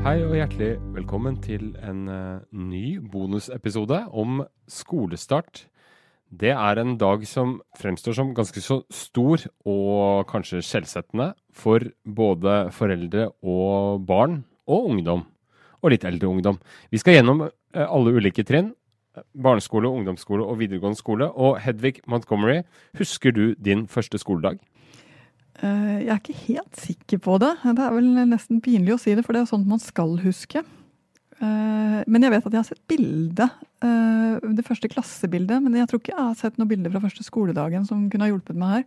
Hei og hjertelig velkommen til en eh, ny bonusepisode om skolestart. Det er en dag som fremstår som ganske så stor og kanskje skjellsettende for både foreldre og barn og ungdom. Og litt eldre ungdom. Vi skal gjennom eh, alle ulike trinn. Barneskole, ungdomsskole og videregående skole. Og Hedvig Montgomery, husker du din første skoledag? Eh, Jeg er ikke helt sikker på det. Det er vel nesten pinlig å si det, for det er sånt man skal huske. Eh, Men jeg vet at jeg har sett bilde, eh, det første klassebildet. Men jeg tror ikke jeg har sett noe bilde fra første skoledagen som kunne ha hjulpet meg her.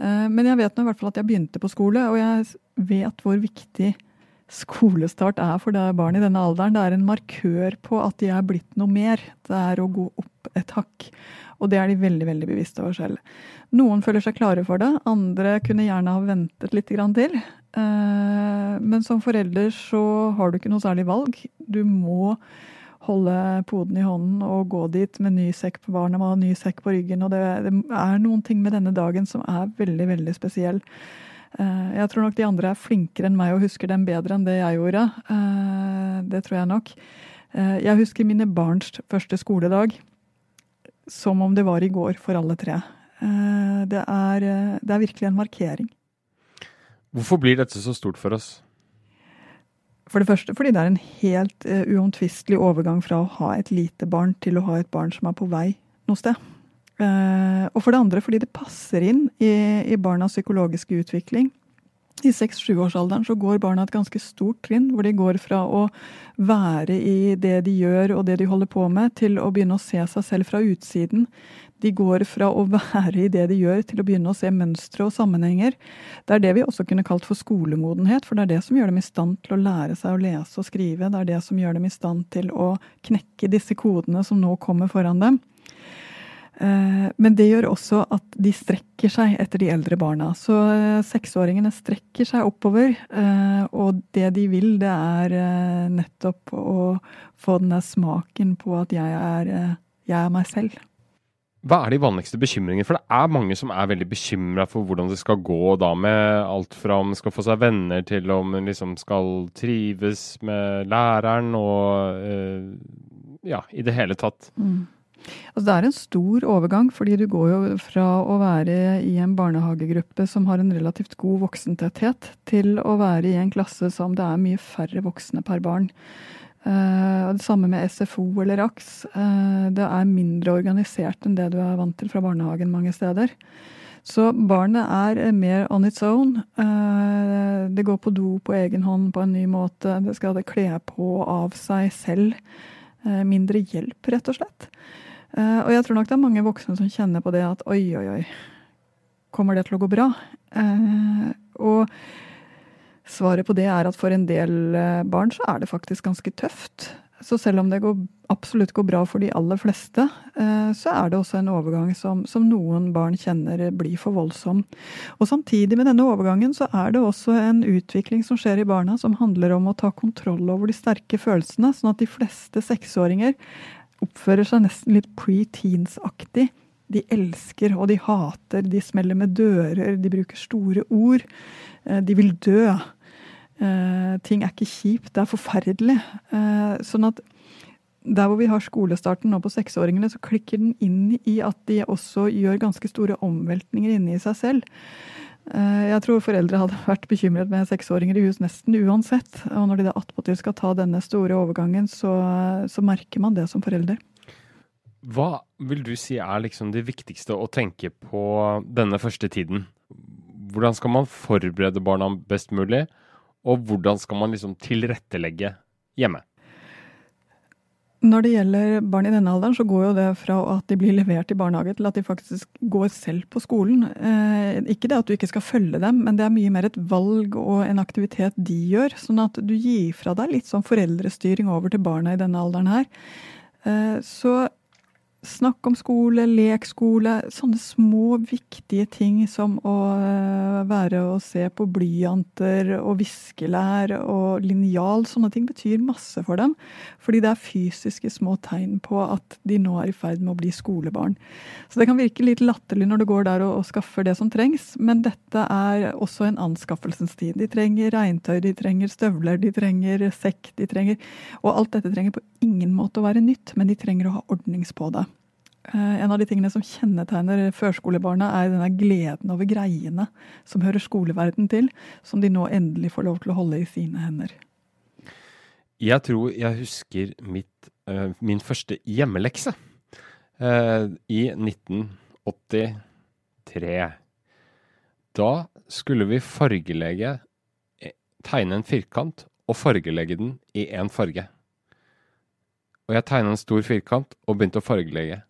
Men jeg vet nå i hvert fall at jeg begynte på skole, og jeg vet hvor viktig skolestart er for barn i denne alderen. Det er en markør på at de er blitt noe mer. Det er å gå opp et hakk. Og det er de veldig veldig bevisste over selv. Noen føler seg klare for det, andre kunne gjerne ha ventet litt til. Eh, Men som forelder så har du ikke noe særlig valg. Du må holde poden i hånden og gå dit med ny sekk på barna, med ny sekk på ryggen. Og det, det er noen ting med denne dagen som er veldig, veldig spesiell. Eh, Jeg tror nok de andre er flinkere enn meg og husker den bedre enn det jeg gjorde. Eh, Det tror jeg nok. Jeg husker mine barns første skoledag som om det var i går for alle tre. Eh, Det er, eh, det er virkelig en markering. Hvorfor blir dette så stort for oss? For det første fordi det er en helt uh, uomtvistelig overgang fra å ha et lite barn til å ha et barn som er på vei noe sted. Eh, og for det andre fordi det passer inn i, i barnas psykologiske utvikling. I seks-sjuårsalderen så går barna et ganske stort trinn, hvor de går fra å være i det de gjør og det de holder på med, til å begynne å se seg selv fra utsiden. De går fra å være i det de gjør, til å begynne å se mønstre og sammenhenger. Det er det vi også kunne kalt for skolemodenhet, for det er det som gjør dem i stand til å lære seg å lese og skrive. Det er det som gjør dem i stand til å knekke disse kodene som nå kommer foran dem. Eh, Men det gjør også at de strekker seg etter de eldre barna. Så eh, seksåringene strekker seg oppover, eh, og det de vil, det er nettopp å få den der smaken på at jeg er, jeg er meg selv. Hva er de vanligste bekymringene? For det er mange som er veldig bekymra for hvordan det skal gå da med alt fra om skal få seg venner, til om man liksom skal trives med læreren og ja, i det hele tatt. Altså det er en stor overgang, fordi du går jo fra å være i en barnehagegruppe som har en relativt god voksentetthet, til å være i en klasse som det er mye færre voksne per barn. Uh, det samme med SFO eller AKS. Uh, det er mindre organisert enn det du er vant til fra barnehagen mange steder. Så barnet er eh, mer on its own. Uh, det går på do på egen hånd på en ny måte. Det skal kle på av seg selv. Eh, Mindre hjelp, rett og slett. Eh, Og jeg tror nok det er mange voksne som kjenner på det at oi, oi, oi, kommer det til å gå bra? Uh, Og svaret på det er at for en del eh, barn så er det faktisk ganske tøft. Så selv om det går, absolutt går bra for de aller fleste, uh, så er det også en overgang som, som noen barn kjenner blir for voldsom. Og samtidig med denne overgangen så er det også en utvikling som skjer i barna som handler om å ta kontroll over de sterke følelsene, sånn at de fleste seksåringer oppfører seg nesten litt pre-teens-aktig. De elsker og de hater, de smeller med dører, de bruker store ord. eh, De vil dø. Eh, Ting er ikke kjipt, det er forferdelig. Eh, Sånn at der hvor vi har skolestarten nå på seksåringene, så klikker den inn i at de også gjør ganske store omveltninger inni seg selv. Eh, jeg tror foreldre hadde vært bekymret med seksåringer i hus nesten uansett. Og når de da attpåtil skal ta denne store overgangen, så, så, merker man det som forelder. Hva vil du si er liksom det viktigste å tenke på denne første tiden? Hvordan skal man forberede barna best mulig, og hvordan skal man liksom tilrettelegge hjemme? Når det gjelder barn i denne alderen, så går jo det fra at de blir levert i barnehage, til at de faktisk går selv på skolen. Eh, ikke det at du ikke skal følge dem, men det er mye mer et valg og en aktivitet de gjør. Sånn at du gir fra deg litt sånn foreldrestyring over til barna i denne alderen her. Eh, så Snakk om skole, lekskole, sånne små, viktige ting som å eh, være og se på blyanter og viskelær og linjal. Sånne ting betyr masse for dem. Fordi det er fysiske små tegn på at de nå er i ferd med å bli skolebarn. Så det kan virke litt latterlig når du går der og, og skaffer det som trengs, men dette er også en anskaffelsens tid. De trenger regntøy, de trenger støvler, de trenger sekk, de trenger Og alt dette trenger på ingen måte å være nytt, men de trenger å ha ordnings på det. Eh, en av de tingene som kjennetegner førskolebarna, er denne gleden over greiene som hører skoleverden til, som de nå endelig får lov til å holde i sine hender. Jeg tror jeg husker mitt, uh, min første hjemmelekse uh, i 1983. Da skulle vi fargelegge Tegne en firkant og fargelegge den i én farge. Og jeg tegna en stor firkant og begynte å fargelegge.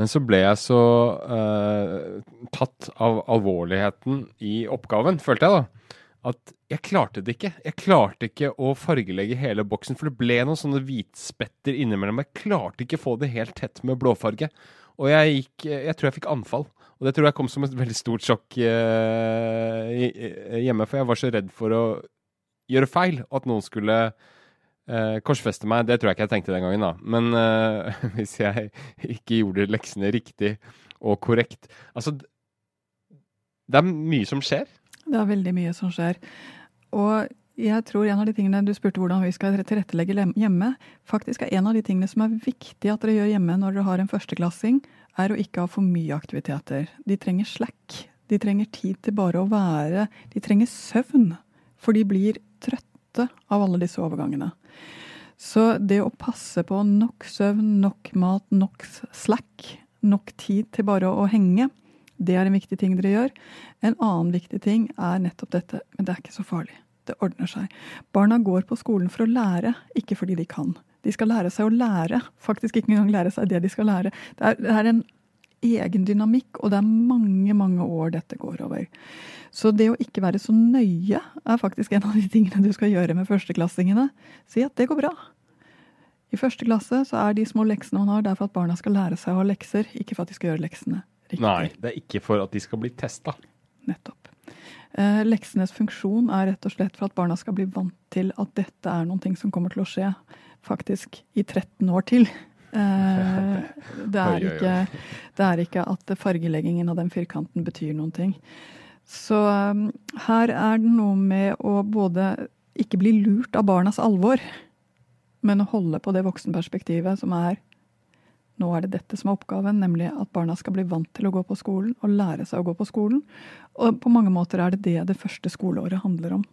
Men så ble jeg så uh, tatt av alvorligheten i oppgaven, følte jeg da, at jeg klarte det ikke. Jeg klarte ikke å fargelegge hele boksen, for det ble noen sånne hvitspetter innimellom. Jeg klarte ikke å få det helt tett med blåfarge. Og jeg gikk Jeg tror jeg fikk anfall. Og det tror jeg kom som et veldig stort sjokk uh, hjemme, for jeg var så redd for å gjøre feil, at noen skulle Uh, korsfeste meg, det tror jeg ikke jeg tenkte den gangen, da. Men eh, hvis jeg ikke gjorde leksene riktig og korrekt Altså, det er mye som skjer. Det er veldig mye som skjer. Og jeg tror en av de tingene du spurte hvordan vi skal tilrettelegge hjemme, faktisk er en av de tingene som er viktig at dere gjør hjemme når dere har en førsteklassing, er å ikke ha for mye aktiviteter. De trenger slack. De trenger tid til bare å være De trenger søvn. For de blir trøtte av alle disse overgangene. Så det å passe på nok søvn, nok mat, nok slack, nok tid til bare å henge, det er en viktig ting dere gjør. En annen viktig ting er nettopp dette, men det er ikke så farlig. Det ordner seg. Barna går på skolen for å lære, ikke fordi de kan. De skal lære seg å lære, faktisk ikke engang lære seg det de skal lære. Det er, det er en egen dynamikk, og det er mange, mange år dette går over. Så det å ikke være så nøye er faktisk en av de tingene du skal gjøre med førsteklassingene. Si at det går bra. I første klasse så er de små leksene man har, der for at barna skal lære seg å ha lekser, ikke for at de skal gjøre leksene riktig. Nei, det er ikke for at de skal bli testa. Nettopp. Eh, leksenes funksjon er rett og slett for at barna skal bli vant til at dette er noe som kommer til å skje faktisk i 13 år til. Eh, det, er ikke, det er ikke at fargeleggingen av den firkanten betyr noen ting. Så um, her er det noe med å både ikke bli lurt av barnas alvor, men å holde på det voksenperspektivet som er nå er det dette som er oppgaven, nemlig at barna skal bli vant til å gå på skolen og lære seg å gå på skolen. Og på mange måter er det det det første skoleåret handler om.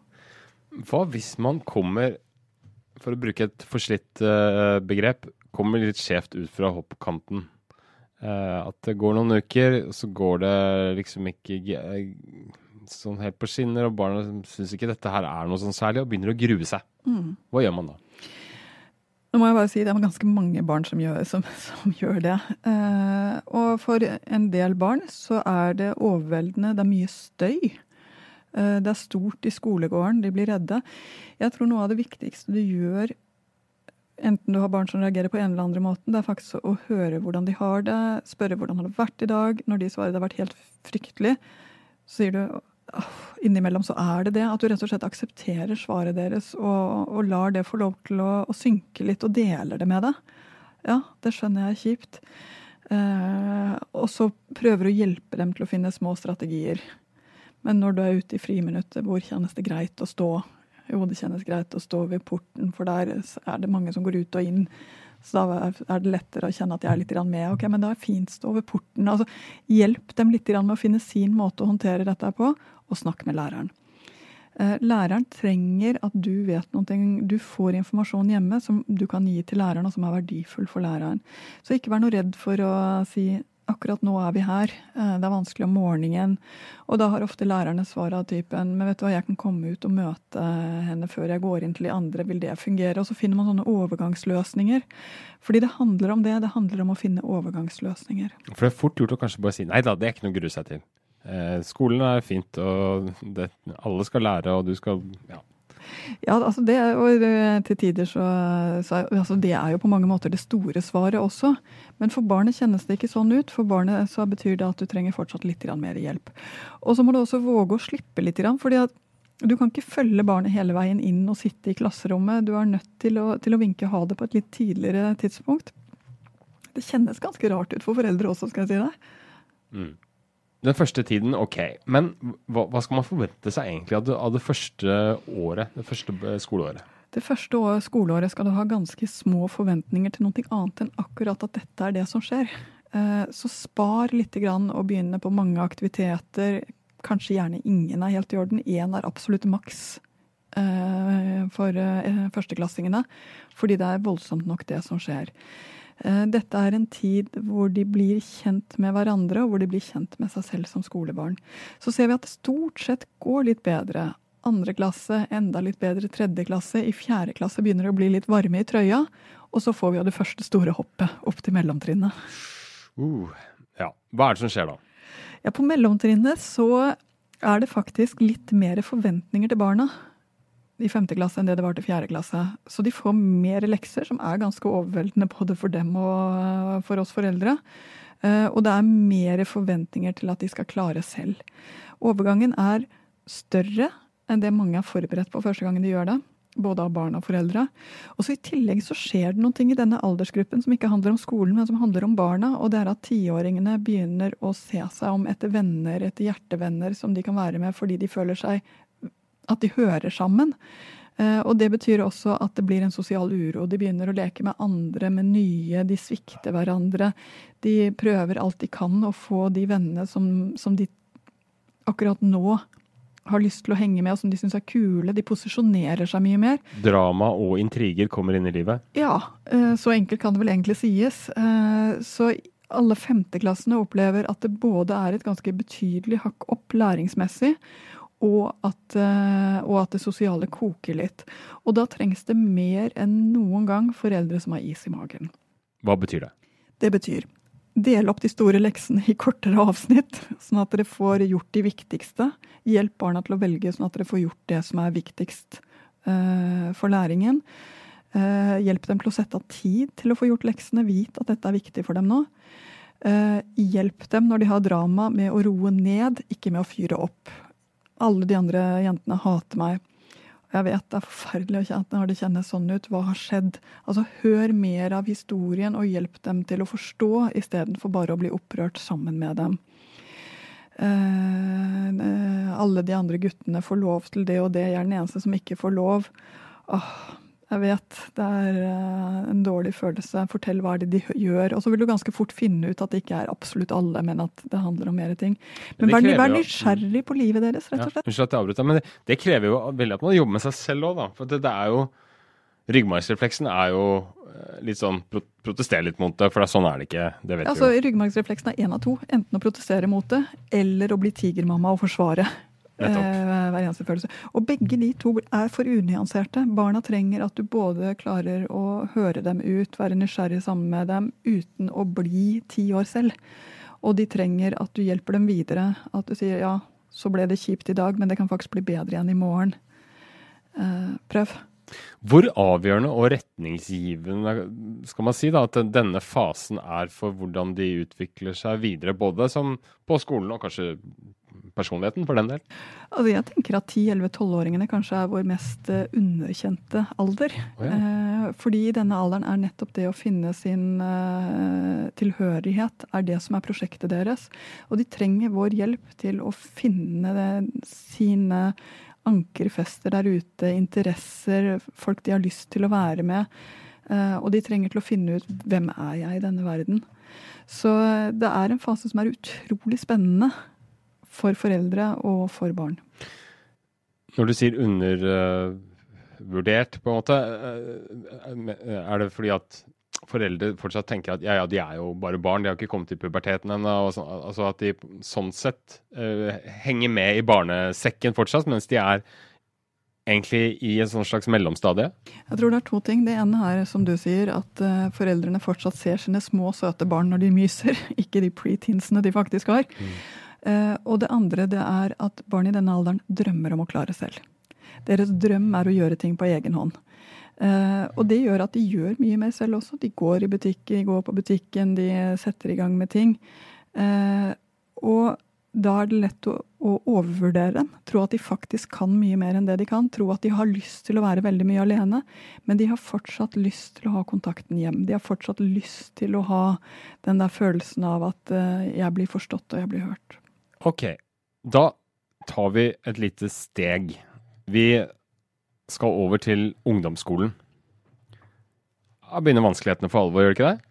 Hva hvis man kommer, for å bruke et forslitt uh, begrep, kommer litt skjevt ut fra hoppkanten? Uh, at det går noen uker, og så går det liksom ikke uh, sånn helt på skinner, og barna syns ikke dette her er noe sånn særlig, og begynner å grue seg. Mm. Hva gjør man da? Nå må jeg bare si Det er ganske mange barn som gjør, som, som gjør det. Eh, og for en del barn så er det overveldende. Det er mye støy. det er stort i skolegården. De blir redde. Jeg tror noe av det viktigste du gjør enten du har barn som reagerer på en eller andre måten, det er faktisk å høre hvordan de har det, spørre hvordan har det vært i dag. Når de svarer det har vært helt fryktelig, så sier du oh, innimellom så er det det. At du rett og slett aksepterer svaret deres og, og lar det få lov til å, å, synke litt, og deler det med deg. Ja, det skjønner jeg er kjipt. Eh, og så prøver du å hjelpe dem til å finne små strategier. Men når du er ute i friminuttet, hvor kjennes det greit å stå jo, det kjennes greit å stå ved porten, for der er det mange som går ut og inn. Så da er det lettere å kjenne at jeg er litt med. Ok, men da er fint stå ved porten. Altså, hjelp dem litt med å finne sin måte å håndtere dette på, og snakk med læreren. Eh, læreren trenger at du vet noe, du får informasjon hjemme som du kan gi til læreren, og som er verdifull for læreren. Så ikke vær noe redd for å si akkurat nå er vi her, eh, det er vanskelig om morgenen. Og da har ofte lærerne svar av typen men vet du hva, jeg kan komme ut og møte henne før jeg går inn til de andre, vil det fungere? Og så finner man sånne overgangsløsninger. Fordi det handler om det, det handler om å finne overgangsløsninger. For det er fort gjort å kanskje bare si nei da, det er ikke noe å grue seg til. Eh, skolen er fint, og det, alle skal lære, og du skal ja. Ja, altså det, og til tider så, så altså Det er jo på mange måter det store svaret også. Men for barnet kjennes det ikke sånn ut. For barnet så betyr det at du trenger fortsatt litt mer hjelp. Og så må du også våge å slippe litt. fordi at du kan ikke følge barnet hele veien inn og sitte i klasserommet. Du er nødt til å, til å vinke ha det på et litt tidligere tidspunkt. Det kjennes ganske rart ut for foreldre også, skal jeg si det. Mm. Den første tiden, OK. Men hva, hva, skal man forvente seg egentlig av det, av det første året? Det første eh, skoleåret? Det første år, skoleåret skal du ha ganske små forventninger til noe annet enn akkurat at dette er det som skjer. Eh, så spar litt og begynne på mange aktiviteter. Kanskje gjerne ingen er helt i orden. Én er absolutt maks eh, for førsteklassingene. Fordi det er voldsomt nok det som skjer. Eh, dette er en tid hvor de blir kjent med hverandre, og hvor de blir kjent med seg selv som skolebarn. Så ser vi at det stort sett går litt bedre. Andre klasse enda litt bedre tredje klasse. I fjerde klasse begynner det å bli litt varme i trøya. Og så får vi jo det første store hoppet opp til mellomtrinnet. Uh, ja. Hva er det som skjer da? Ja, På mellomtrinnet så er det faktisk litt mer forventninger til barna i femte klasse enn det det var til fjerde klasse. Så de får mer lekser, som er ganske overveldende både for dem og for oss foreldre. Eh, og det er mer forventninger til at de skal klare selv. Overgangen er større enn det mange er forberedt på første gangen de gjør det. Både av barn og foreldre. Og så I tillegg så skjer det noen ting i denne aldersgruppen som ikke handler om skolen, men som handler om barna. Og det er at tiåringene begynner å se seg om etter venner, etter hjertevenner som de kan være med fordi de føler seg at de hører sammen. Eh, og det betyr også at det blir en sosial uro. De begynner å leke med andre, med nye. De svikter hverandre. De prøver alt de kan å få de vennene som, som de akkurat nå har lyst til å henge med, og som de syns er kule. De posisjonerer seg mye mer. Drama og intriger kommer inn i livet? Ja, eh, så enkelt kan det vel egentlig sies. Eh, så alle femteklassene opplever at det både er et ganske betydelig hakk opp læringsmessig, og at, eh, og at, det sosiale koker litt. Og da trengs det mer enn noen gang foreldre som har is i magen. Hva betyr det? Det betyr del opp de store leksene i kortere avsnitt, sånn at dere får gjort de viktigste. Hjelp barna til å velge sånn at dere får gjort det som er viktigst uh, for læringen. Uh, hjelp dem til å sette av tid til å få gjort leksene. Vit at dette er viktig for dem nå. Uh, hjelp dem når de har drama med å roe ned, ikke med å fyre opp. Alle de andre jentene hater meg. Jeg vet det er forferdelig når det kjennes sånn ut. Hva har skjedd? Altså, Hør mer av historien og hjelp dem til å forstå, istedenfor bare å bli opprørt sammen med dem. Eh, eh, alle de andre guttene får lov til det og det. Jeg er den eneste som ikke får lov. Åh, jeg vet, det er eh, en dårlig følelse. Fortell hva det de gjør. Og så vil du ganske fort finne ut at det ikke er absolutt alle, men at det handler om mer ting. Men vær, vær nysgjerrig på livet deres, rett og slett. Unnskyld ja, at jeg avbryter, men det, det, krever jo veldig at man jobber med seg selv òg, da. For det, det, er jo Ryggmargsrefleksen er jo eh, litt sånn pro protestere litt mot det, for sånn er det ikke. Det vet altså, vi jo. Ryggmargsrefleksen er én av to. Enten å protestere mot det, eller å bli tigermamma og forsvare. Eh, hver eneste følelse. Og begge de to er for unyanserte. Barna trenger at du både klarer å høre dem ut, være nysgjerrig sammen med dem, uten å bli ti år selv. Og de trenger at du hjelper dem videre. At du sier ja, så ble det kjipt i dag, men det kan faktisk bli bedre igjen i morgen. Eh, prøv. Hvor avgjørende og retningsgivende skal man si da, at denne fasen er for hvordan de utvikler seg videre, både som på skolen og kanskje personligheten, for den del? Altså jeg tenker at 10-11-12-åringene kanskje er vår mest uh, underkjente alder. Oh, ja. eh, fordi i denne alderen er nettopp det å finne sin eh, tilhørighet er det som er prosjektet deres. Og de trenger vår hjelp til å finne det, sine ankerfester der ute, interesser, folk de har lyst til å være med. Uh, og de trenger til å finne ut hvem er jeg i denne verden. Så det er en fase som er utrolig spennende for foreldre og for barn. Når du sier undervurdert, på en måte, uh, er det fordi at foreldre fortsatt tenker at ja, ja, de er jo bare barn, de har ikke kommet til puberteten ennå. Så, altså at de sånn sett henger med i barnesekken fortsatt, mens de er egentlig i en sånn slags mellomstadie? Jeg tror det er to ting. Det ene er, som du sier, at uh, foreldrene fortsatt ser sine små, søte barn når de myser, ikke de preteensene de faktisk har. Mm. Uh, og det andre det er at barn i denne alderen drømmer om å klare selv. Deres drøm er å gjøre ting på egen hånd. Uh, og det gjør at de gjør mye mer selv også. De går i butikk, de går på butikken, de setter i gang med ting. og da er det lett å, å, overvurdere dem. Tro at de faktisk kan mye mer enn det de kan. Tro at de har lyst til å være veldig mye alene. Men de har fortsatt lyst til å ha kontakten hjem. De har fortsatt lyst til å ha den der følelsen av at jeg blir forstått og jeg blir hørt. Ok, da tar vi et lite steg. Vi skal over til ungdomsskolen. Da begynner vanskelighetene for alvor, gjør det ikke det?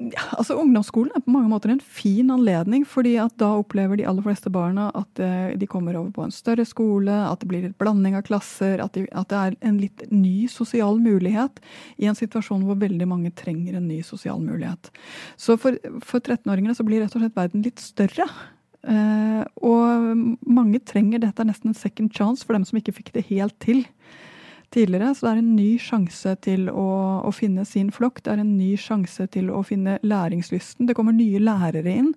Ja, altså Ungdomsskolen er på mange måter en fin anledning, fordi at da opplever de aller fleste barna at eh, de kommer over på en større skole, at det blir et blanding av klasser, at, de, at det er en litt ny sosial mulighet i en situasjon hvor veldig mange trenger en ny sosial mulighet. Så for, for 13-åringene så blir rett og slett verden litt større. Uh, og mange trenger dette er nesten en second chance for dem som ikke fikk det helt til tidligere. Så det er en ny sjanse til å, å, finne sin flokk. Det er en ny sjanse til å finne læringslysten. Det kommer nye lærere inn.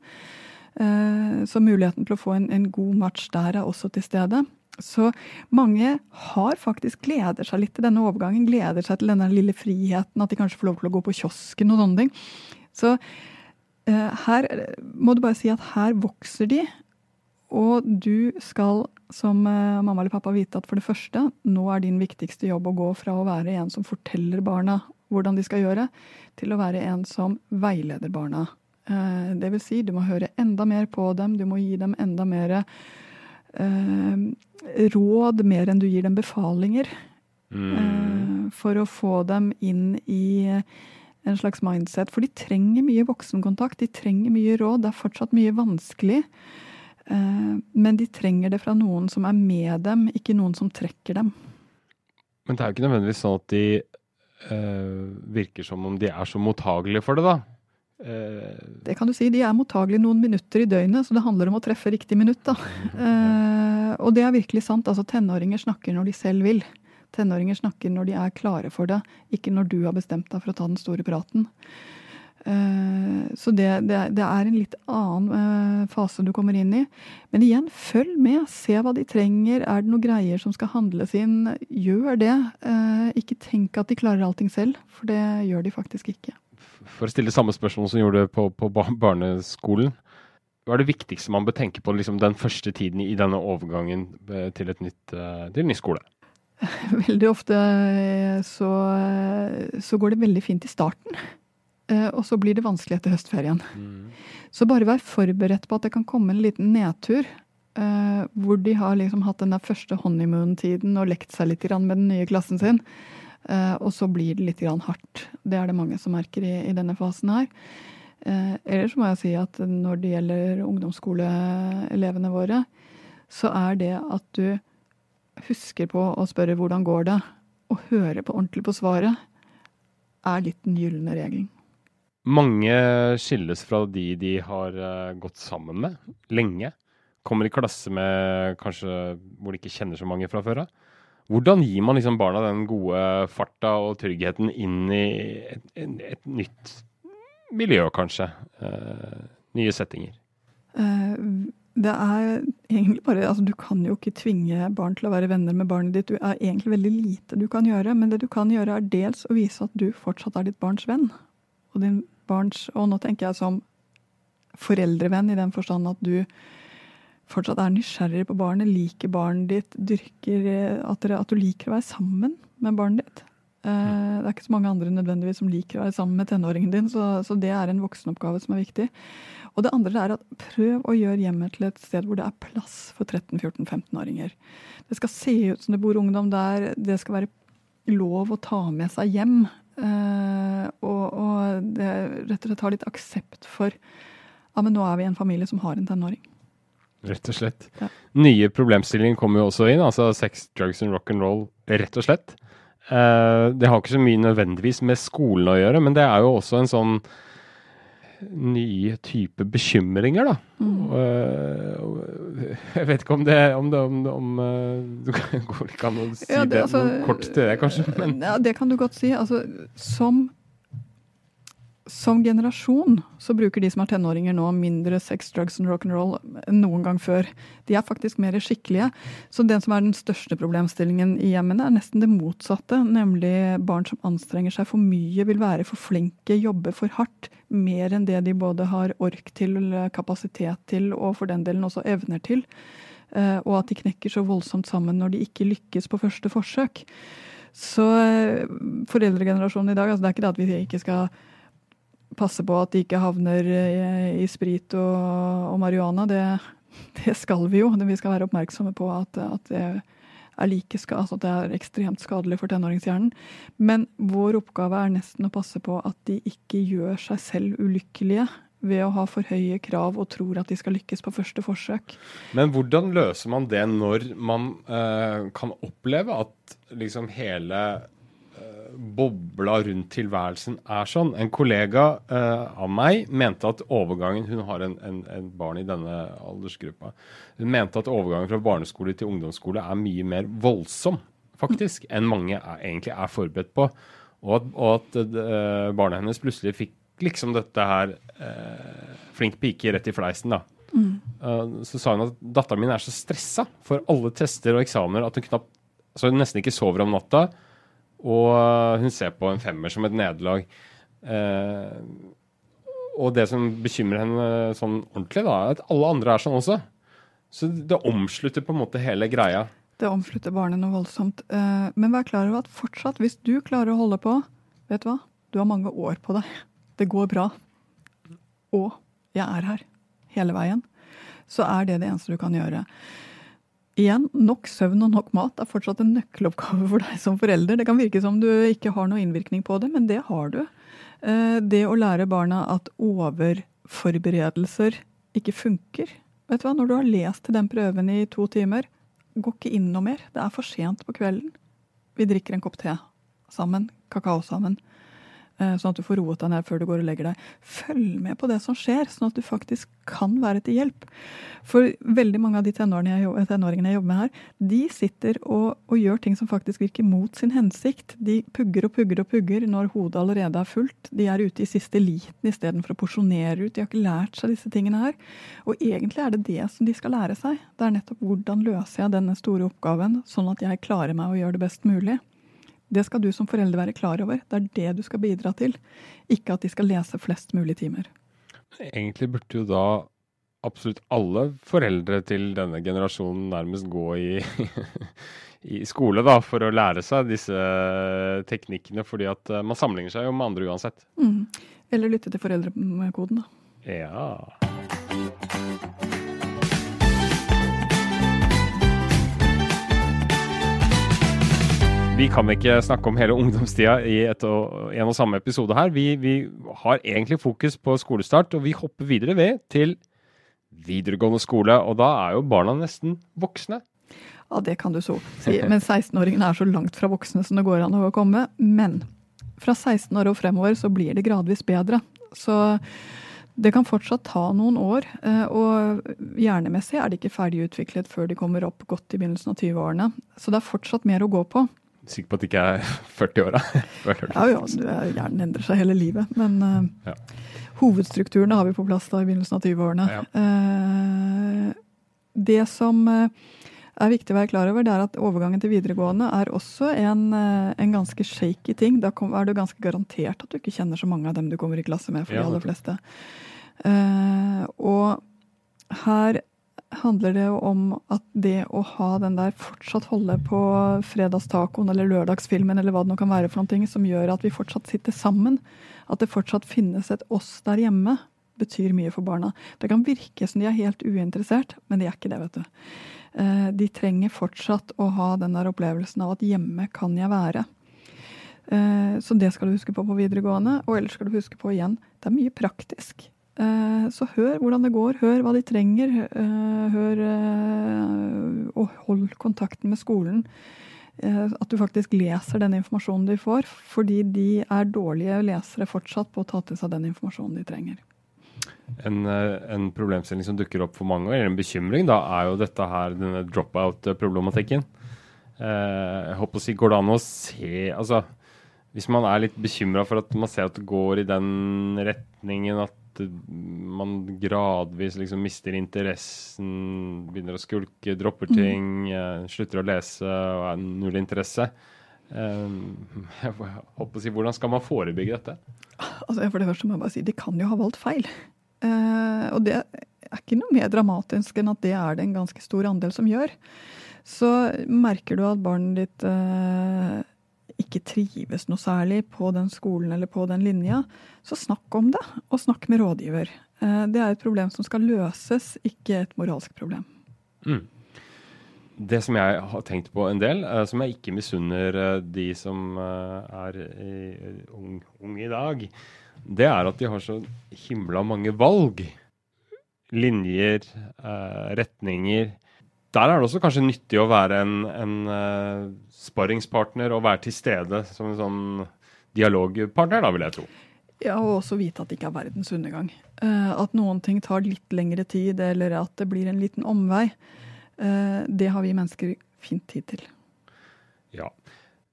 Eh, så muligheten til å få en, en, god match der er også til stede. Så mange har faktisk gleder seg litt til denne overgangen. Gleder seg til denne lille friheten, at de kanskje får lov til å gå på kiosken og sånne ting. Så eh, her må du bare si at her vokser de. Og du skal som eh, mamma eller pappa vite at for det første, nå er din viktigste jobb å gå fra å være en som forteller barna hvordan de skal gjøre, til å være en som veileder barna. Eh, det vil si, du må høre enda mer på dem, du må gi dem enda mer eh, råd, mer enn du gir dem befalinger. Mm. Eh, for å få dem inn i en slags mindset. For de trenger mye voksenkontakt, de trenger mye råd. Det er fortsatt mye vanskelig. Eh, men de trenger det fra noen som er med dem, ikke noen som trekker dem. Men det er jo ikke nødvendigvis sånn at de øh, virker som om de er så mottagelige for det, da? Uh, det kan du si. De er mottagelige noen minutter i døgnet, så det handler om å treffe riktig minutt. da. Uh, og det er virkelig sant. altså Tenåringer snakker når de selv vil. Tenåringer snakker når de er klare for det, ikke når du har bestemt deg for å ta den store praten. Eh, så det, det, det, er en litt annen eh, fase du kommer inn i. Men igjen, følg med. Se hva de trenger. Er det noen greier som skal handles inn? Gjør det. Eh, ikke tenk at de klarer allting selv, for det gjør de faktisk ikke. For å stille samme spørsmål som gjorde på, på barneskolen. Hva er det viktigste man bør tenke på liksom, den første tiden i denne overgangen til, et nytt, til en ny skole? Veldig ofte så, så går det veldig fint i starten. Eh, og så blir det vanskelig etter høstferien. Mm. Så bare vær forberedt på at det kan komme en liten nedtur. Hvor de har liksom hatt den der første honeymoon-tiden og lekt seg litt med den nye klassen sin. Og så blir det litt hardt. Det er det mange som merker i, i denne fasen her. Ellers må jeg si at når det gjelder ungdomsskoleelevene våre, så er det at du husker på å spørre hvordan går det, og høre på ordentlig på svaret, er litt den gylne regelen. Mange skilles fra de de har uh, gått sammen med lenge. Kommer i klasse med kanskje hvor de ikke kjenner så mange fra før av. Hvordan gir man liksom barna den gode farta og tryggheten inn i et, et, et nytt miljø, kanskje? Eh, nye settinger? Uh, det er egentlig bare altså Du kan jo ikke tvinge barn til å være venner med barnet ditt. Du er egentlig veldig lite du kan gjøre. Men det du kan gjøre, er dels å vise at du fortsatt er ditt barns venn. Og din barns Og nå tenker jeg som foreldrevenn i den forstand at du fortsatt er nysgjerrig på barnet, liker barnet ditt, dyrker at, dere, at du liker å være sammen med barnet ditt. Uh, det er ikke så mange andre nødvendigvis som liker å være sammen med tenåringen din, så, så, det er en voksenoppgave som er viktig. Og det andre er at prøv å gjøre hjemmet til et sted hvor det er plass for 13-14-15-åringer. Det skal se ut som det bor ungdom der. Det skal være lov å ta med seg hjem Eh, og, og det rett og slett ha litt aksept for ja, men nå er vi en familie som har en tenåring. Rett og slett. Ja. Nye problemstillinger kommer jo også inn, altså sex, drugs and rock and roll, rett og slett. Eh, det har ikke så mye nødvendigvis med skolen å gjøre, men det er jo også en sånn nye type bekymringer, da. Mm. Eh, jeg vet ikke om det om, det, om, om eh, Du går ikke an å si Ja, det, altså, noe kort til det, kanskje? Men Ja, det kan du godt si. Altså, som, som generasjon så bruker de som er tenåringer nå mindre sex, drugs and rock'n'roll enn noen gang før. De er faktisk mer skikkelige. Så den som er den største problemstillingen i hjemmene, er nesten det motsatte. Nemlig barn som anstrenger seg for mye, vil være for flinke, jobbe for hardt. Mer enn det de både har ork til, kapasitet til og for den delen også evner til. Eh, og at de knekker så voldsomt sammen når de ikke lykkes på første forsøk. Så eh, foreldregenerasjonen i dag, altså det er ikke det at vi ikke skal passe på at de ikke havner i, i sprit og, og marihuana. Det, det, skal vi jo. Vi skal være oppmerksomme på at, at det er like altså at det er ekstremt skadelig for tenåringshjernen. Men vår oppgave er nesten å passe på at de ikke gjør seg selv ulykkelige ved å ha for høye krav og tror at de skal lykkes på første forsøk. Men hvordan løser man det når man eh, kan oppleve at liksom hele eh, bobla rundt tilværelsen er sånn? En kollega uh, av meg mente at overgangen Hun har en, en, en, barn i denne aldersgruppa. Hun mente at overgangen fra barneskole til ungdomsskole er mye mer voldsom, faktisk, enn mange er, egentlig er forberedt på. Og at, og at uh, barnet hennes plutselig fikk liksom dette her uh, Flink pike rett i fleisen, da. Mm. Så sa hun at datteren min er så stressa for alle tester og eksamener at hun knapt så hun nesten ikke sover om natta. Og hun ser på en femmer som et nederlag. Eh, og det som bekymrer henne sånn ordentlig, da, er at alle andre er sånn også. Så det omslutter på en måte hele greia. Det omslutter barnet noe voldsomt. Eh, men vær klar over at fortsatt, hvis du klarer å holde på, vet du hva, du har mange år på deg. Det går bra. Og jeg er her hele veien. Så er det det eneste du kan gjøre. Igjen, nok søvn og nok mat er fortsatt en nøkkeloppgave for deg som forelder. Det kan virke som du ikke har noe innvirkning på det, men det har du. Det å lære barna at overforberedelser ikke funker. Vet du hva, Når du har lest den prøven i to timer, gå ikke inn noe mer. Det er for sent på kvelden. Vi drikker en kopp te sammen. Kakao sammen. Sånn at du får roet deg ned før du går og legger deg. Følg med på det som skjer, sånn at du faktisk kan være til hjelp. For veldig mange av de tenåringene jeg jobber med her, de sitter og, og, gjør ting som faktisk virker mot sin hensikt. De pugger og pugger og pugger når hodet allerede er fullt. De er ute i siste liten istedenfor å porsjonere ut. De har ikke lært seg disse tingene her. Og egentlig er det det som de skal lære seg. Det er nettopp hvordan løser jeg denne store oppgaven, sånn at jeg klarer meg å gjøre det best mulig. Det skal du som forelder være klar over. Det er det du skal bidra til. Ikke at de skal lese flest mulig timer. Egentlig burde jo da absolutt alle foreldre til denne generasjonen nærmest gå i, i skole da, for å lære seg disse teknikkene, fordi at eh, man sammenligner seg jo med andre uansett. Mm. Eller lytte til foreldrekoden, da. Ja. Vi kan ikke snakke om hele ungdomstida i og, en og samme episode her. Vi, vi, har egentlig fokus på skolestart, og vi hopper videre ved til videregående skole. Og da er jo barna nesten voksne. Ja, det kan du så si. Men 16-åringene er så langt fra voksne som det går an å komme. Men fra 16 år og fremover så blir det gradvis bedre. Så det kan fortsatt ta noen år. Og hjernemessig er de ikke ferdigutviklet før de kommer opp godt i begynnelsen av 20-årene. Så det er fortsatt mer å gå på. Sikker på at det ikke er 40-åra? ja, ja, hjernen endrer seg hele livet. Men uh, ja. hovedstrukturene har vi på plass da i begynnelsen av 20-årene. Ja. Uh, det som uh, er viktig å være klar over, det er at overgangen til videregående er også en, en ganske shaky ting. Da er du ganske garantert at du ikke kjenner så mange av dem du kommer i klasse med, for de aller fleste. og her handler det jo om at det å ha den der fortsatt holde på fredagstacoen eller lørdagsfilmen eller hva det nå kan være for noen ting som gjør at vi fortsatt sitter sammen, at det fortsatt finnes et oss der hjemme, betyr mye for barna. Det kan virke som de er helt uinteressert, men de er ikke det, vet du. De trenger fortsatt å ha den der opplevelsen av at hjemme kan jeg være. Eh, så det skal du huske på på videregående. Og ellers skal du huske på igjen, det er mye praktisk. Eh, så hør hvordan det går, hør hva de trenger. Eh, hør og hold kontakten med skolen. At du faktisk leser den informasjonen de får, fordi de er dårlige lesere fortsatt på å ta til seg den informasjonen de trenger. En, en problemstilling som dukker opp for mange, eller en bekymring, da, er jo dette her, denne drop-out-problematikken. jeg håper å si, Går det an å se altså, hvis man er litt bekymra for at man ser at det går i den retningen at man gradvis liksom mister interessen, begynner å skulke, dropper mm. ting, mm. slutter å lese og er null interesse. Um, jeg håper å si, Hvordan skal man forebygge dette? Altså, for det første må jeg bare si, De kan jo ha valgt feil. Uh, og det er ikke noe mer dramatisk enn at det er det en ganske stor andel som gjør. Så merker du at barnet ditt ikke trives noe særlig på den skolen eller på den linja, så snakk om det, og snakk med rådgiver. Eh, det er et problem som skal løses, ikke et moralsk problem. Mm. Det som jeg har tenkt på en del, eh, som jeg ikke misunner eh, de som er unge ung i dag, det er at de har så himla mange valg. Linjer, retninger der er det også kanskje nyttig å være en, en uh, sparringspartner og være til stede som en sånn dialogpartner, da, vil jeg tro. Ja, og også vite at det ikke er verdens undergang. Uh, at noen ting tar litt lengre tid, eller at det blir en liten omvei. Uh, det har vi mennesker fint tid til. Ja.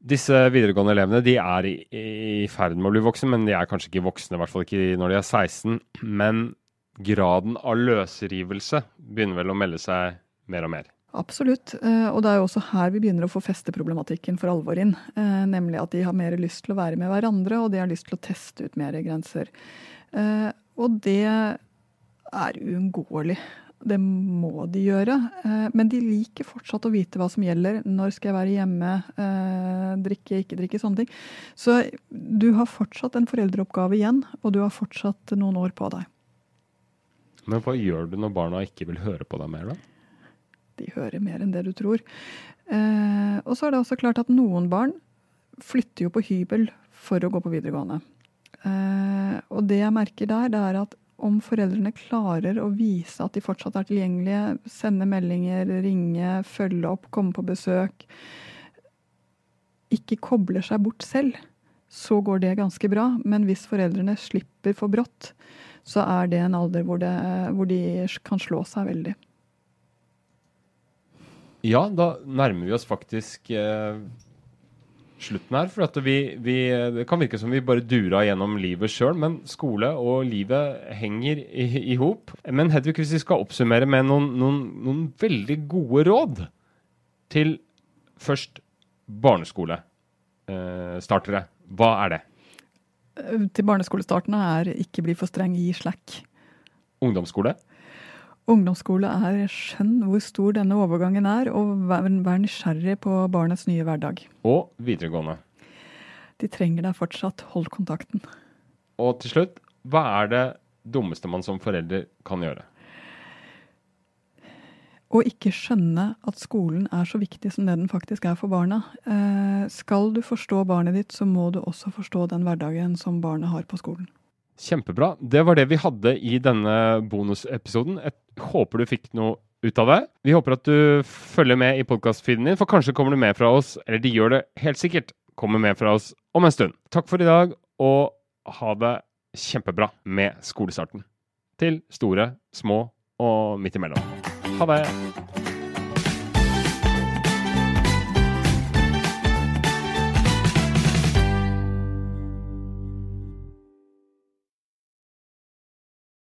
Disse videregående elevene de er i, i ferd med å bli voksne, men de er kanskje ikke voksne, i hvert fall ikke når de er 16. Men graden av løsrivelse begynner vel å melde seg mer og mer. Absolutt. Eh, og det er jo også her vi begynner å få festeproblematikken for alvor inn. Eh, nemlig at de har mer lyst til å være med hverandre, og de har lyst til å teste ut mer grenser. Eh, og det er uunngåelig. Det må de gjøre. Men de liker fortsatt å vite hva som gjelder. Når skal jeg være hjemme? Drikke, ikke drikke, sånne ting. Så du har fortsatt en foreldreoppgave igjen, og du har fortsatt noen år på deg. Men hva gjør du når barna ikke vil høre på deg mer, da? De hører mer enn det du tror. Eh, og så er det også klart at noen barn flytter jo på hybel for å gå på videregående. Eh, og det jeg merker der, det er at om foreldrene klarer å vise at de fortsatt er tilgjengelige, sende meldinger, ringe, følge opp, komme på besøk, ikke kobler seg bort selv, så går det ganske bra. Men hvis foreldrene slipper for brått, så er det en alder hvor, det, hvor de kan slå seg veldig. Ja, da nærmer vi oss faktisk eh, slutten her. For vi, vi, det kan virke som vi bare dura gjennom livet sjøl, men skole og livet henger i, hop. Men Hedvig, hvis vi skal oppsummere med noen, noen, noen veldig gode råd til først barneskolestartere, eh, hva er det? Til barneskolestartene er ikke bli for streng, gi slack. Ungdomsskole? Ungdomsskole er skjønn hvor stor denne overgangen er, og vær, vær nysgjerrig på barnets nye hverdag. Og videregående. De trenger deg fortsatt. Hold kontakten. Og til slutt, hva er det dummeste man som forelder kan gjøre? Å ikke skjønne at skolen er så viktig som det den faktisk er for barna. Eh, skal du forstå barnet ditt, så må du også forstå den hverdagen som barnet har på skolen. Kjempebra. Det var det vi hadde i denne bonusepisoden. Jeg håper du fikk noe ut av det. Vi håper at du følger med i podkastfeeden din, for kanskje kommer du med fra oss, eller de gjør det helt sikkert, kommer med fra oss om en stund. Takk for i dag, og ha det kjempebra med skolestarten. Til store, små og midt imellom. Ha det!